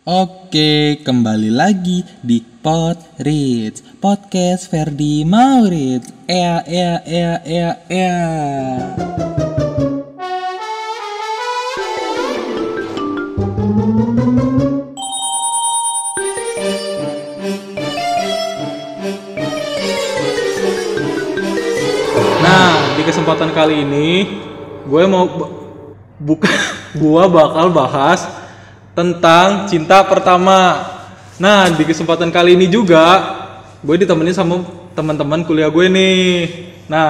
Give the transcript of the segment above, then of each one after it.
Oke, kembali lagi di Pod Rich Podcast Ferdi Maurits. Ea, ea, ea, ea, ea. Nah, di kesempatan kali ini gue mau buka gue bakal bahas tentang cinta pertama. Nah, di kesempatan kali ini juga gue ditemenin sama teman-teman kuliah gue nih. Nah,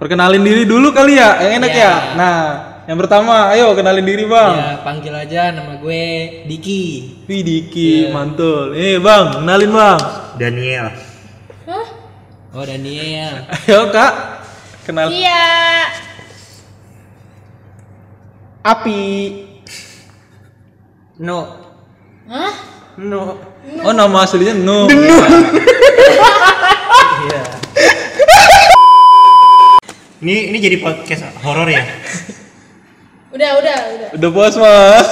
perkenalin diri dulu kali ya, yang enak Iya. ya. Nah, yang pertama, ayo kenalin diri bang. Ya, panggil aja nama gue Diki. Wih Diki, mantul. Eh bang, kenalin bang. Daniel. Oh, Daniel. Ayo kak, kenal. Iya. Api. No. Hah? No. Oh nama aslinya No. Iya. ini ini jadi podcast horor ya? Udah, udah, udah. Udah puas mas.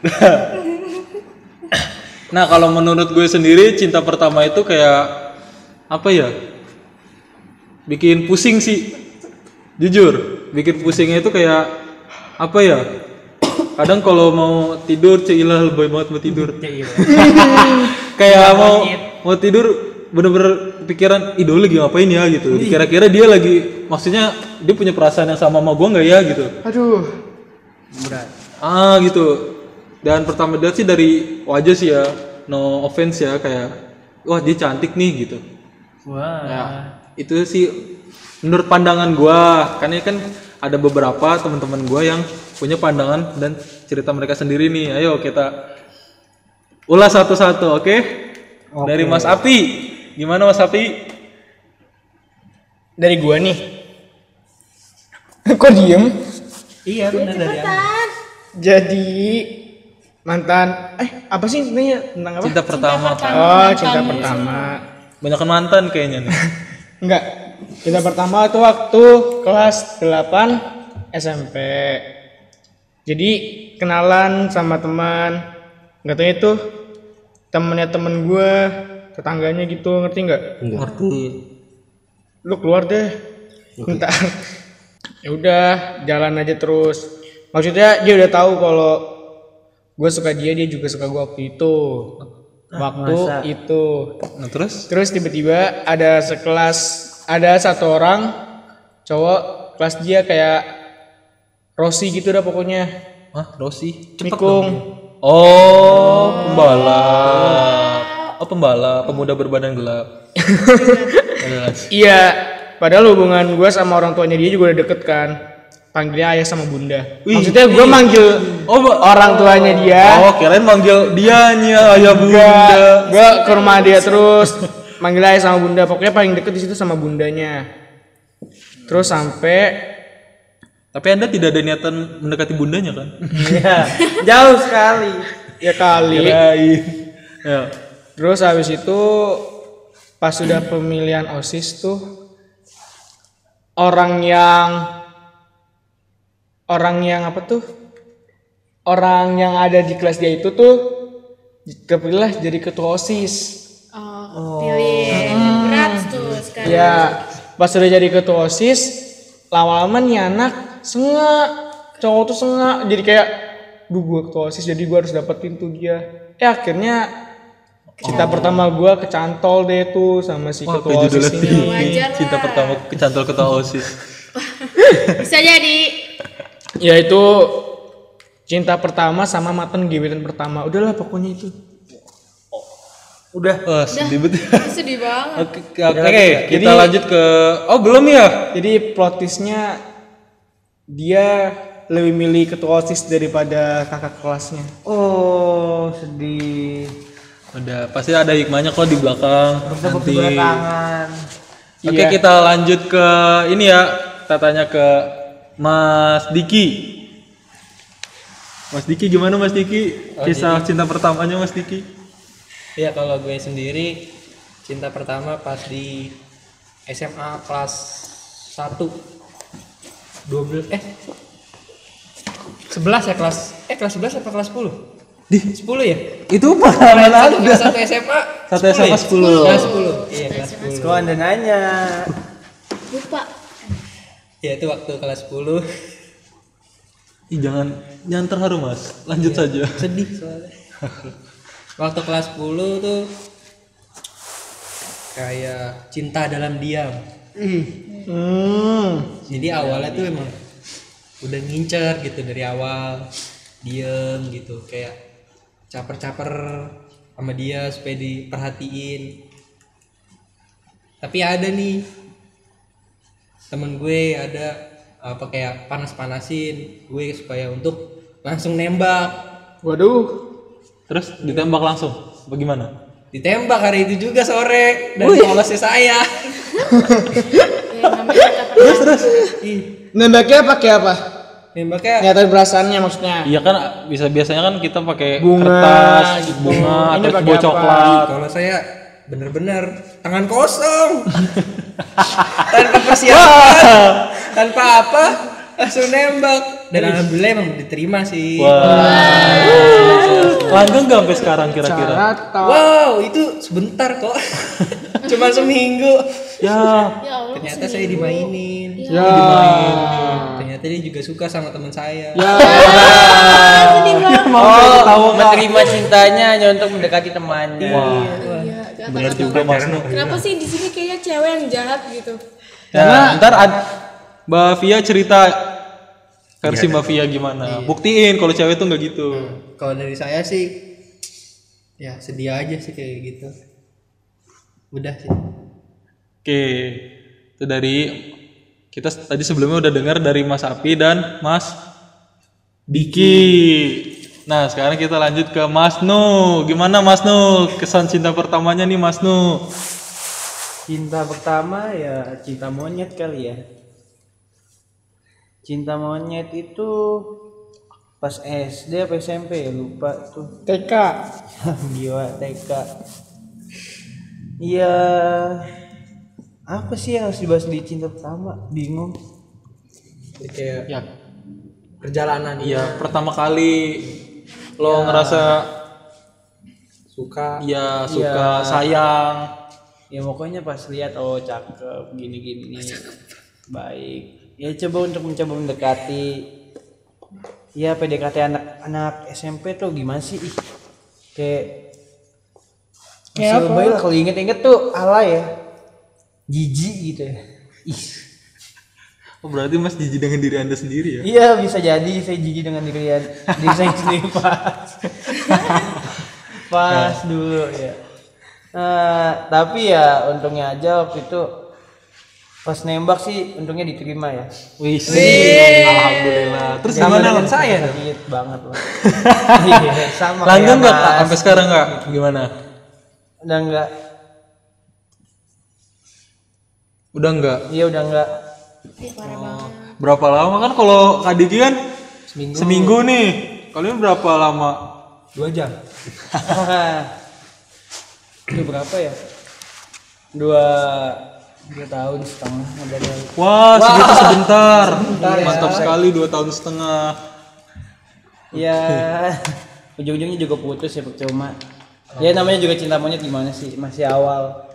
nah kalau menurut gue sendiri cinta pertama itu kayak apa ya? Bikin pusing sih. Jujur, bikin pusingnya itu kayak apa ya? Kadang kalau mau tidur cilah lebih banget mau tidur. kayak mau mau tidur bener-bener pikiran ih dulu lagi ngapain ya gitu. Kira-kira dia lagi maksudnya dia punya perasaan yang sama sama gue nggak ya gitu. Aduh. Berat. Ah gitu. Dan pertama lihat sih dari wajah sih ya, no offense ya kayak wah dia cantik nih gitu. Wah. Ya, itu sih menurut pandangan gua. Karena kan ada beberapa teman-teman gua yang punya pandangan dan cerita mereka sendiri nih. Ayo kita ulas satu-satu, oke? Dari Mas Api. Gimana Mas Api? dari gua nih kok diem Iya benar dari jadi mantan eh apa sih sebenarnya tentang apa Cinta pertama. oh cinta pertama Banyak mantan kayaknya nih. enggak cinta pertama itu waktu kelas 8 SMP jadi kenalan sama teman. Nggak tahu itu temennya temen gua tetangganya gitu ngerti nggak? Ngerti. lu keluar deh. Bentar. Ya udah jalan aja terus. Maksudnya dia udah tahu kalau gue suka dia dia juga suka gue waktu itu. Waktu itu. Nah, terus? terus tiba-tiba ada sekelas ada satu orang cowok kelas dia kayak Rossi gitu dah pokoknya. Hah, Rosi? Mikung. Oh, pembalap. Oh, pembalap, pemuda berbadan gelap. Iya padahal hubungan gue sama orang tuanya dia juga udah deket kan. Panggilnya ayah sama bunda. Maksudnya gue manggil Oh, orang tuanya dia. Oh, kirain manggil dianya ayah bunda. gue ke rumah dia terus manggil ayah sama bunda pokoknya paling deket di situ sama bundanya terus sampai Tapi Anda tidak ada niatan mendekati bundanya kan? Iya. Jauh sekali. ya kali Kirain. Ya. terus habis itu pas sudah pemilihan osis tuh orang yang orang yang apa tuh orang yang ada di kelas dia itu tuh kepilih jadi ketua osis Oh, pilih. Berat tuh sekarang. Ya, pas udah jadi ketua OSIS, lama-lama nih anak sengak, cowok tuh sengak, jadi kayak, duh gue ketua OSIS, jadi gue harus dapetin tuh dia. Eh akhirnya cinta pertama gue kecantol deh tuh sama si Wah, ketua OSIS ini. tinggi. Wajar lah. Cinta pertama kecantol ketua OSIS. Bisa jadi. Ya itu cinta pertama sama mantan gebetan pertama. Udahlah pokoknya itu. Udah. Wah, sedih banget. Sedih banget. Oke, oke, kita Jadi- lanjut ke Oh, belum ya? Jadi plot twistnya dia lebih milih ketua OSIS daripada kakak kelasnya. Oh sedih. Udah, pasti ada hikmahnya kok di belakang. Nanti. Tangan. Oke, Iya. kita lanjut ke ini ya. Kita tanya ke Mas Diki. Mas Diki gimana Mas Diki? Kisah cinta pertamanya Mas Diki? Ya kalau gue sendiri cinta pertama pas di SMA kelas 1 12 eh 11 ya kelas eh kelas 11 apa kelas 10? 10 ya? Itu pengalaman Satu Anda. kelas satu SMA. Satu 10 SMA ya? 10. Kelas 10. Iya, kelas 10. Kok anda nanya? Lupa. Ya itu waktu kelas 10 Ih, jangan jangan terharu, Mas. Lanjut saja. sedih soalnya. waktu kelas 10 tuh kayak cinta dalam diam. Hmm. Jadi awalnya tuh emang udah ngincer gitu dari awal diem gitu kayak caper-caper sama dia supaya diperhatiin tapi ada nih temen gue ada apa kayak panas-panasin gue supaya untuk langsung nembak Waduh. Terus ditembak langsung. Bagaimana? ditembak hari itu juga sore dan polosnya saya Ya, namanya terus terus. Nembaknya pakai apa? nembaknya Nyatain perasaannya maksudnya. Iya kan bisa biasanya kan kita pakai Bunga, kertas, gitu. bunga, Ini terus bawa coklat. kalau saya bener-bener tangan kosong tanpa persiapan tanpa apa langsung nembak dan alhamdulillah emang diterima sih Wah. Langgeng nggak sampai sekarang kira-kira? Wow itu sebentar kok cuma seminggu Ya, Ya Allah. ternyata saya dimainin ya. ternyata dia juga suka sama teman saya Ya. Oh, menerima cintanya hanya untuk mendekati temannya. Iya, jangan benar takut. juga Mas. Kenapa sih di sini kayaknya cewek yang jahat gitu? Ya, ntar ad- Mbak Via cerita versi Mbak Via gimana. Buktiin kalau cewek tuh nggak gitu. kalau dari saya sih ya sedia aja sih kayak gitu udah sih Oke, itu dari kita tadi sebelumnya udah dengar dari Mas Api dan Mas Diki. Nah, sekarang kita lanjut ke Mas Nu. Gimana Mas Nu? Kesan cinta pertamanya nih Mas Nu. Cinta pertama ya cinta monyet kali ya. Cinta monyet itu pas SD apa SMP ya lupa tuh. TK. Gila TK. Iya apa sih yang harus dibahas di cinta pertama? Bingung. Jadi kayak Ya, perjalanan iya pertama kali lo ngerasa suka ya suka sayang. Ya pokoknya pas lihat oh cakep gini-gini nih. Baik. Ya coba untuk mencoba mendekati. Ya PDKT anak-anak SMP tuh gimana sih? Ih, kayak Kayak masih lebay lah kalau inget-inget tuh alay ya. Jijik gitu ya. Ih. Oh, berarti Mas jijik dengan diri Anda sendiri ya? Iya bisa jadi saya jijik dengan diri, diri saya sendiri pas pas dulu ya. Nah, tapi ya untungnya aja waktu itu pas nembak sih untungnya diterima ya. Wih, alhamdulillah. Terus Sama gimana Lang? saya sakit banget lah. Iya, sama Langgeng nggak. Kak? sampai sekarang nggak? Gimana? Udah enggak. Udah nggak? Iya udah parah banget. Berapa lama kan kalau Kak Diki kan seminggu. nih. Kalian berapa lama? dua jam Itu berapa ya? Dua dua tahun setengah ada yang Wah, segitu sebentar. Mantap sekali dua tahun setengah. ya ujung-ujungnya juga putus ya percuma ya namanya juga cinta monyet gimana sih? Masih awal.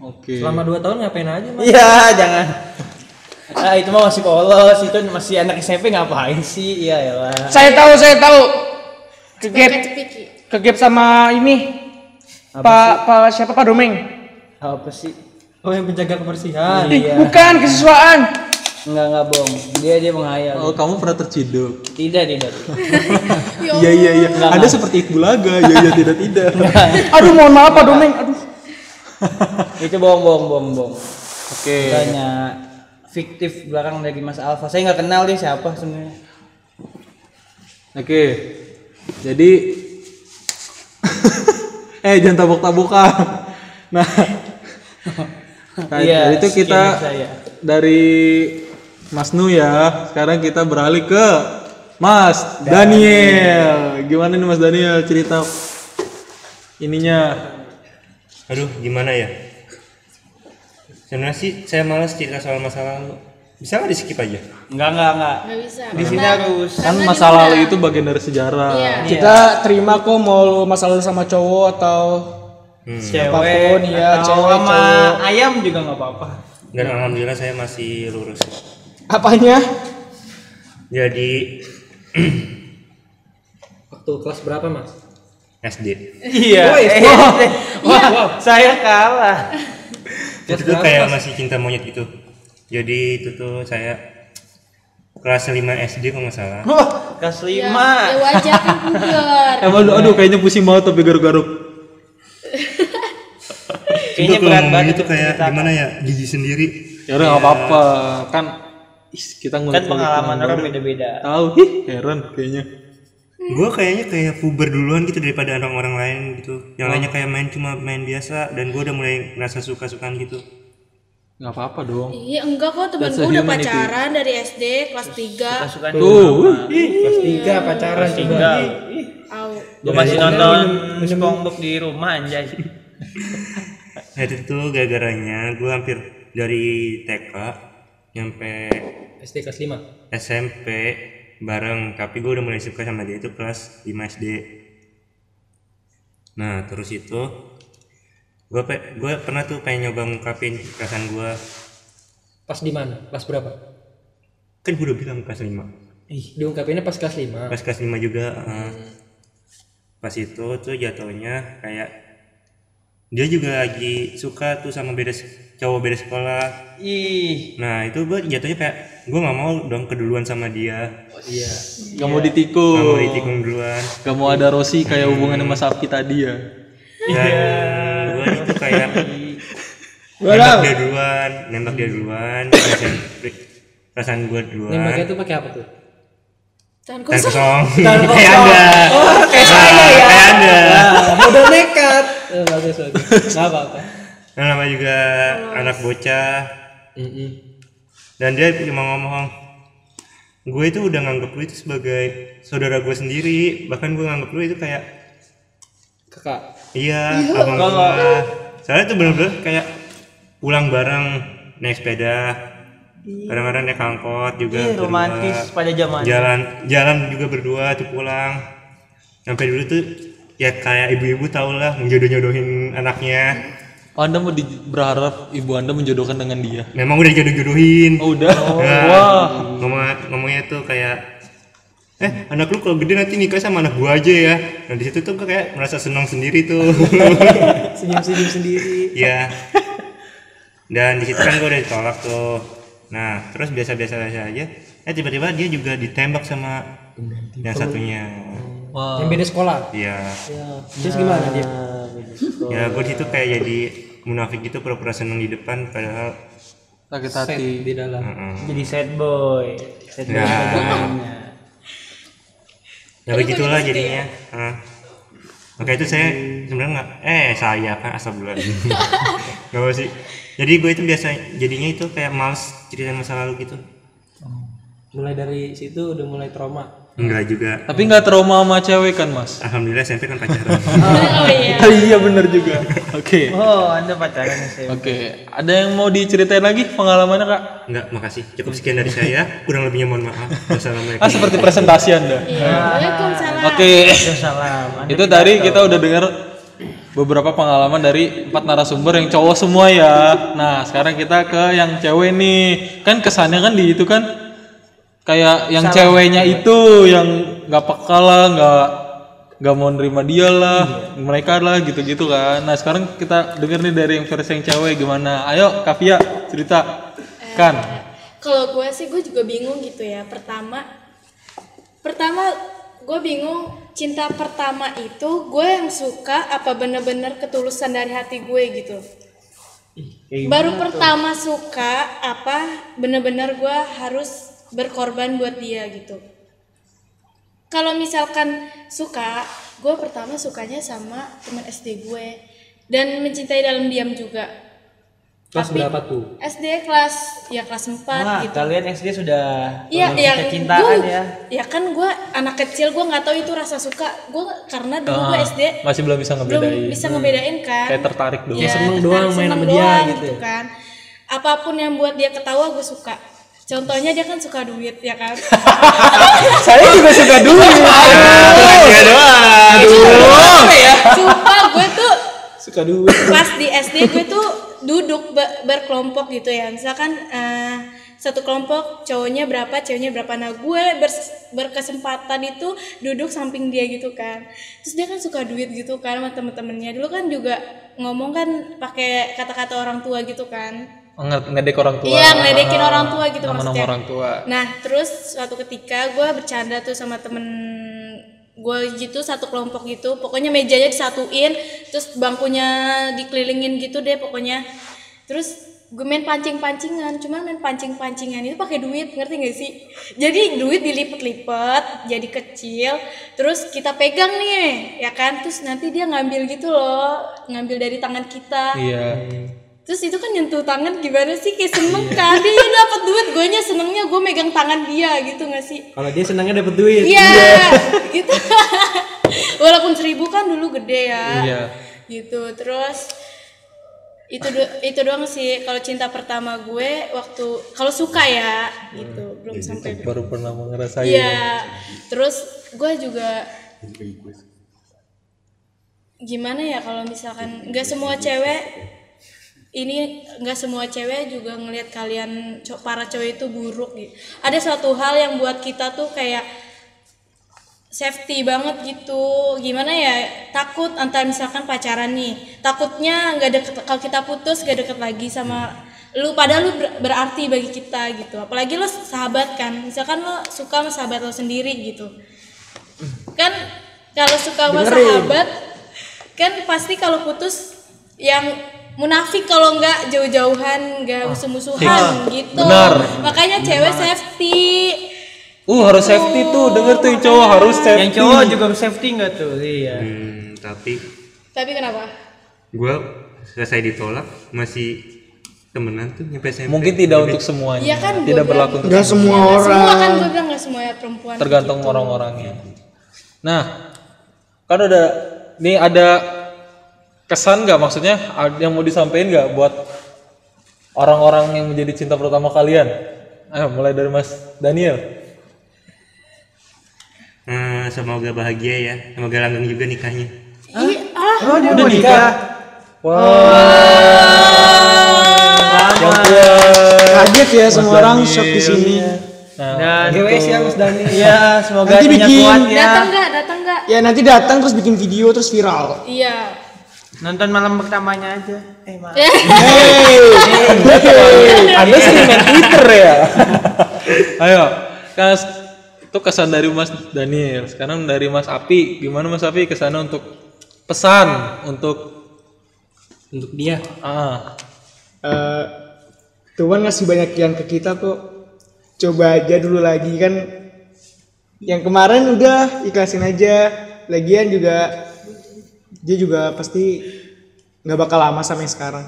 Oke. selama dua tahun ngapain aja mas? Iya jangan. Ah itu mah masih polos. Itu masih anak SMP ngapain sih? Iya ya lah. Saya tahu, saya tahu. Kegep, kegep sama ini. Pak, Pak siapa? Pak Domeng? apa sih oh yang penjaga kebersihan Ih, iya bukan kesiswaan. enggak enggak bohong dia dia menghayal Oh, kamu pernah terciduk? tidak tidak Iya iya iya. Ada seperti Iqbal Aga. Iya iya tidak tidak. Aduh, mohon maaf Pak Domeng. Aduh. itu bohong bohong bohong bohong Oke. Tanya fiktif belakang dari Mas Alfa saya nggak kenal dia siapa sebenarnya Oke. Jadi eh jangan tabok-tabokan. Nah Iya, itu kita dari Mas Nu ya. Sekarang kita beralih ke Mas Daniel. Gimana nih Mas Daniel cerita ininya? Aduh, gimana ya? Sebenarnya sih saya malas cerita soal masa lalu. Bisa nggak di skip aja? Enggak enggak enggak. Nggak bisa. Di sini harus Kan masa lalu itu bagian dari sejarah. Iya. Kita terima kok mau masalah sama cowok atau cewek Apa pun, iya, atau cewek, sama cowok. ayam juga nggak apa-apa. Dan alhamdulillah saya masih lurus. apanya? Jadi Waktu kelas berapa mas? SD. Iya. Oh, Wah, saya kalah. Itu tuh kayak masih cinta monyet gitu. Jadi itu tuh saya kelas 5 SD kalau nggak salah. Wah, kelas Ya, lima. ya wajar kan aduh, aduh, kayaknya pusing banget tapi garuk-garuk. Kayaknya berat banget itu kayak gimana ya? Gigi sendiri. Ya udah nggak apa-apa. Kan is, kita Kan ngulik pengalaman orang beda-beda. Tahu, ih, heran kayaknya. Gue kayaknya kayak puber duluan gitu daripada orang-orang lain gitu. Yang lainnya kayak main cuma main biasa dan gue udah mulai ngerasa suka-sukaan gitu. Nggak apa-apa dong. Iya enggak kok temen gue udah pacaran dari SD kelas 3 Suka Tuh, Kelas tiga pacaran coba. tinggal. Au. Gue masih nonton SpongeBob di rumah anjay. Nah itu tuh gara-garanya gue hampir dari TK nyampe SD kelas 5 SMP bareng tapi gue udah mulai suka sama dia itu kelas 5 SD nah terus itu gue pe gue pernah tuh pengen nyoba ngungkapin perasaan gue Pas di mana? Kelas berapa? kan gue udah bilang kelas 5 Ih, diungkapinnya pas kelas 5 pas kelas 5 juga eh. pas itu tuh jatuhnya kayak dia juga lagi suka tuh sama beda cowok beda sekolah. Ih, nah itu gue jatuhnya kayak gue nggak mau dong keduluan sama dia. Iya. Gak mau ditikung. nggak mau ditikung duluan. Gak mau ada Rosi kayak hubungan sama Sapi tadi ya. dan gue itu kayak Gua nembak dia duluan nembak dia duluan perasaan perasaan gue duluan. Nembaknya tuh pakai apa tuh? Tangan dan kosong. kosong. Kayak anda kayak saya ya. Kayak anda Modal eh, Bagus bagus. Gak apa-apa. Nah, nama juga anak bocah. Mm-mm. dan dia cuma ngomong gue itu udah nganggep lu itu sebagai saudara gue sendiri. Bahkan gue nganggep lu itu kayak Kakak. Iya abang gue soalnya itu bener-bener kayak pulang bareng naik sepeda kadang-kadang naik angkot juga Ih, berdua. romantis pada zaman. jalan jalan juga berdua tuh pulang. Sampai dulu tuh ya kayak ibu-ibu tau lah menjodoh-jodohin anaknya. Oh, anda mau di- berharap ibu anda menjodohkan dengan dia? memang udah jodoh-jodohin Oh, udah. Nah, Wah. ngomong ngomongnya tuh kayak eh anak lu kalau gede nanti nikah sama anak gua aja ya. Nah di situ tuh kayak merasa senang sendiri tuh. Senyum-senyum sendiri. Ya dan di situ kan gue udah ditolak tuh. Nah terus biasa-biasa aja. Eh tiba-tiba dia juga ditembak sama yang satunya Wah. Yang beda sekolah Iya Terus gimana dia? ya gue di situ kayak jadi munafik gitu pura-pura seneng di depan padahal Sakit Set hati. di dalam mm-mm. Jadi sad boy. Sad boy. Nah. ya begitulah jadinya maka itu saya sebenarnya nggak eh saya kan asal bulan nggak apa sih jadi gue itu biasa jadinya itu kayak males cerita masa lalu gitu Mulai dari situ udah mulai trauma enggak juga Tapi nggak trauma sama cewek kan, Mas? alhamdulillah SMP kan pacaran Oh iya. iya bener juga. Oke. Oh, Anda pacaran saya. Oke, ada yang mau diceritain lagi pengalamannya kak? enggak makasih cukup sekian dari saya kurang lebihnya mohon maaf wassalamualaikum Ah seperti presentasi anda. Iya. Waalaikumsalam. Oke, Salam. Anda itu tadi kita udah dengar beberapa pengalaman dari empat narasumber yang cowok semua ya. Nah sekarang kita ke yang cewek nih. Kan kesannya kan di itu kan kayak yang ceweknya itu yang nggak peka lah, nggak nggak mau nerima dia lah, mereka lah gitu-gitu kan. Nah sekarang kita denger nih dari yang versi yang cewek gimana. Ayo Kavia cerita kan. Kalau gue sih gue juga bingung gitu ya. Pertama, pertama gue bingung cinta pertama itu gue yang suka apa bener-bener ketulusan dari hati gue gitu. Baru pertama suka apa bener-bener gue harus berkorban buat dia gitu. Kalau misalkan suka, gue pertama sukanya sama teman SD gue dan mencintai dalam diam juga. Kelas Tapi- berapa tuh? SD kelas ya kelas 4 Wah, gitu. kalian SD sudah Iya, memiliki yang kecintaan gua- ya. Ya kan gue anak kecil gue nggak tahu itu rasa suka. Gue karena dulu gue Ah, SD masih belum bisa belum ngebedain. bisa ngebedain kan. Kayak tertarik dulu. Iya, seneng tertarik, doang main seneng sama dia doang gitu ya. kan. Apa pun yang buat dia ketawa gue suka. Contohnya dia kan suka duit ya kan? Saya juga suka duit. Iya doang. sumpah gue tuh suka duit. pas di SD gue tuh duduk be- berkelompok gitu ya. Misalkan eh, satu kelompok cowoknya berapa ceweknya berapa. Nah gue bers- berkesempatan itu duduk samping dia gitu kan. Terus dia kan suka duit gitu kan sama temen-temennya. Dulu kan juga ngomong kan pakai kata-kata orang tua gitu kan ngedek orang tua. Iya, ngeledekin orang tua gitu nama-nama maksudnya. orang tua. Nah, terus suatu ketika gue bercanda tuh sama temen gue gitu satu kelompok gitu. Pokoknya mejanya disatuin terus bangkunya dikelilingin gitu deh pokoknya. Terus gue main pancing-pancingan cuman main pancing-pancingan itu pakai duit ngerti gak sih? Jadi duit dilipet-lipet jadi kecil terus kita pegang nih ya kan? Terus nanti dia ngambil gitu loh ngambil dari tangan kita. Iya Terus itu kan nyentuh tangan gimana sih? Kayak seneng kan? Dia dapat duit gue nya senengnya gue megang tangan dia gitu gak sih? Kalau dia senangnya dapat duit. Iya gitu. Walaupun seribu kan dulu gede ya. Iya. gitu terus itu do- itu doang sih. Kalau cinta pertama gue waktu kalau suka ya gitu. Belum sampai baru pernah ngerasain. Iya, terus gue juga gimana ya kalau misalkan nggak semua cewek ini nggak semua cewek juga ngelihat kalian para cowok itu buruk gitu. Ada suatu hal yang buat kita tuh kayak safety banget gitu. Gimana ya? Takut antar misalkan pacaran nih. Takutnya nggak deket kalau kita putus gak deket lagi sama lu padahal lu ber- berarti bagi kita gitu. Apalagi lo sahabat kan. Misalkan lo suka sama sahabat lo sendiri gitu. Kan kalau suka sama sahabat kan pasti kalau putus yang munafik kalau nggak jauh-jauhan nggak musuh-musuhan gitu Benar. makanya cewek safety uh harus safety tuh denger tuh yang cowok harus safety Yang cowok juga safety nggak tuh? Iya. Hmm, tapi tapi kenapa gue selesai ditolak masih temenan tuh nyampe SMP. mungkin tidak untuk semuanya Iya kan, tidak berlaku untuk Enggak semua Nggak orang. semua kan gue bilang nggak semua ya perempuan tergantung gitu. orang-orangnya nah kan udah nih ada kesan nggak maksudnya yang mau disampaikan nggak buat orang-orang yang menjadi cinta pertama kalian ayo mulai dari Mas Daniel Eh, semoga bahagia ya. Semoga langgeng juga nikahnya. Ih, ah Oh dia mau nikah. Kaget ya semua orang shock di sini. Dan GWS ya Mas Dani. Iya, semoga Nanti bikin. kuat ya. datang nggak datang nggak Ya nanti datang terus bikin video terus viral. iya Nonton malam pertamanya aja. Eh, maaf. Anda sering main Twitter ya ayo kas itu kesan dari Mas Daniel sekarang dari Mas Api gimana Mas Api ke sana untuk pesan untuk Untuk dia. ah Eh, Tuhan ngasih banyak yang ke kita kok. Coba aja dulu lagi kan. Yang kemarin udah ikhlasin aja. Lagian juga dia juga pasti nggak bakal lama sampai sekarang.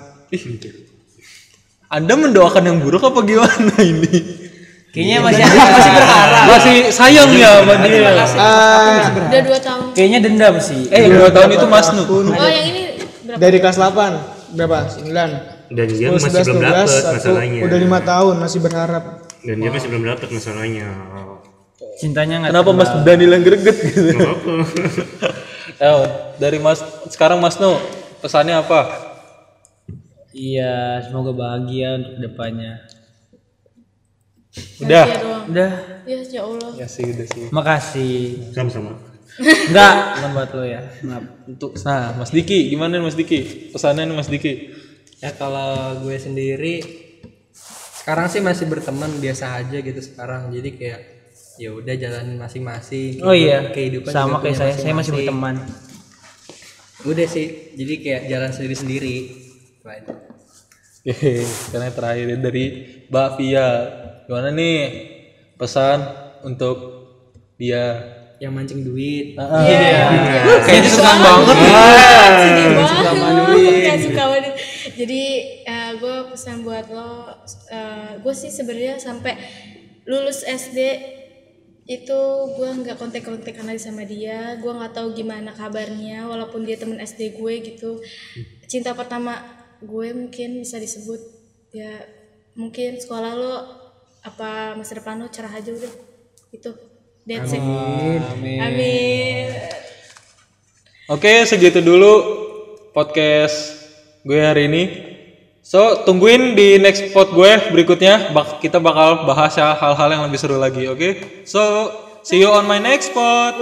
Anda mendoakan yang buruk apa gimana ini? Kayaknya masih masih berharap. Masih sayang ya sama dia. Eh, udah dua tahun Kayaknya dendam sih. Eh, dua tahun itu Mas Nu. oh yang ini berapa dari kelas 8 berapa? 9. Dan dia 10, masih belum 11, dapet 12, masalahnya. Udah lima tahun masih berharap. Dan dia masih belum dapet masalahnya. Cintanya nggak Kenapa Mas Daniel yang greget gitu? Eh, dari Mas sekarang Mas Nu pesannya apa? Iya, semoga bahagia untuk ke depannya. Udah. Udah, ya ya Allah Ya sih udah sih. makasih. Sama-sama. Enggak, bukan buat lo ya. Maaf. Untuk nah Mas Diki gimana nih Mas Diki? Pesannya nih Mas Diki. Ya kalau gue sendiri sekarang sih masih berteman biasa aja gitu sekarang. Jadi kayak ya udah jalanin masing-masing. Oh iya, kehidupan sama kayak saya. Saya masih berteman. Udah sih. Jadi kayak jalan sendiri-sendiri. Yang terakhir dari Mbak Via. Gimana nih pesan untuk dia? Yang mancing duit. Iya. Kayaknya senang banget. sedih banget Gak suka banget jadi gue pesan buat lo gue sih sebenarnya sampai lulus SD itu gue nggak kontak-kontakan lagi sama dia. Gue nggak tahu gimana kabarnya walaupun dia temen SD gue gitu. Cinta pertama gue mungkin bisa disebut ya mungkin sekolah lo apa masa depan lu cerah aja udah. Itu. That's it. Amin. Oke, segitu dulu podcast gue hari ini. So, tungguin di next pod gue berikutnya. Bak kita bakal bahas ya hal-hal yang lebih seru lagi, oke? So, see you on my next pod.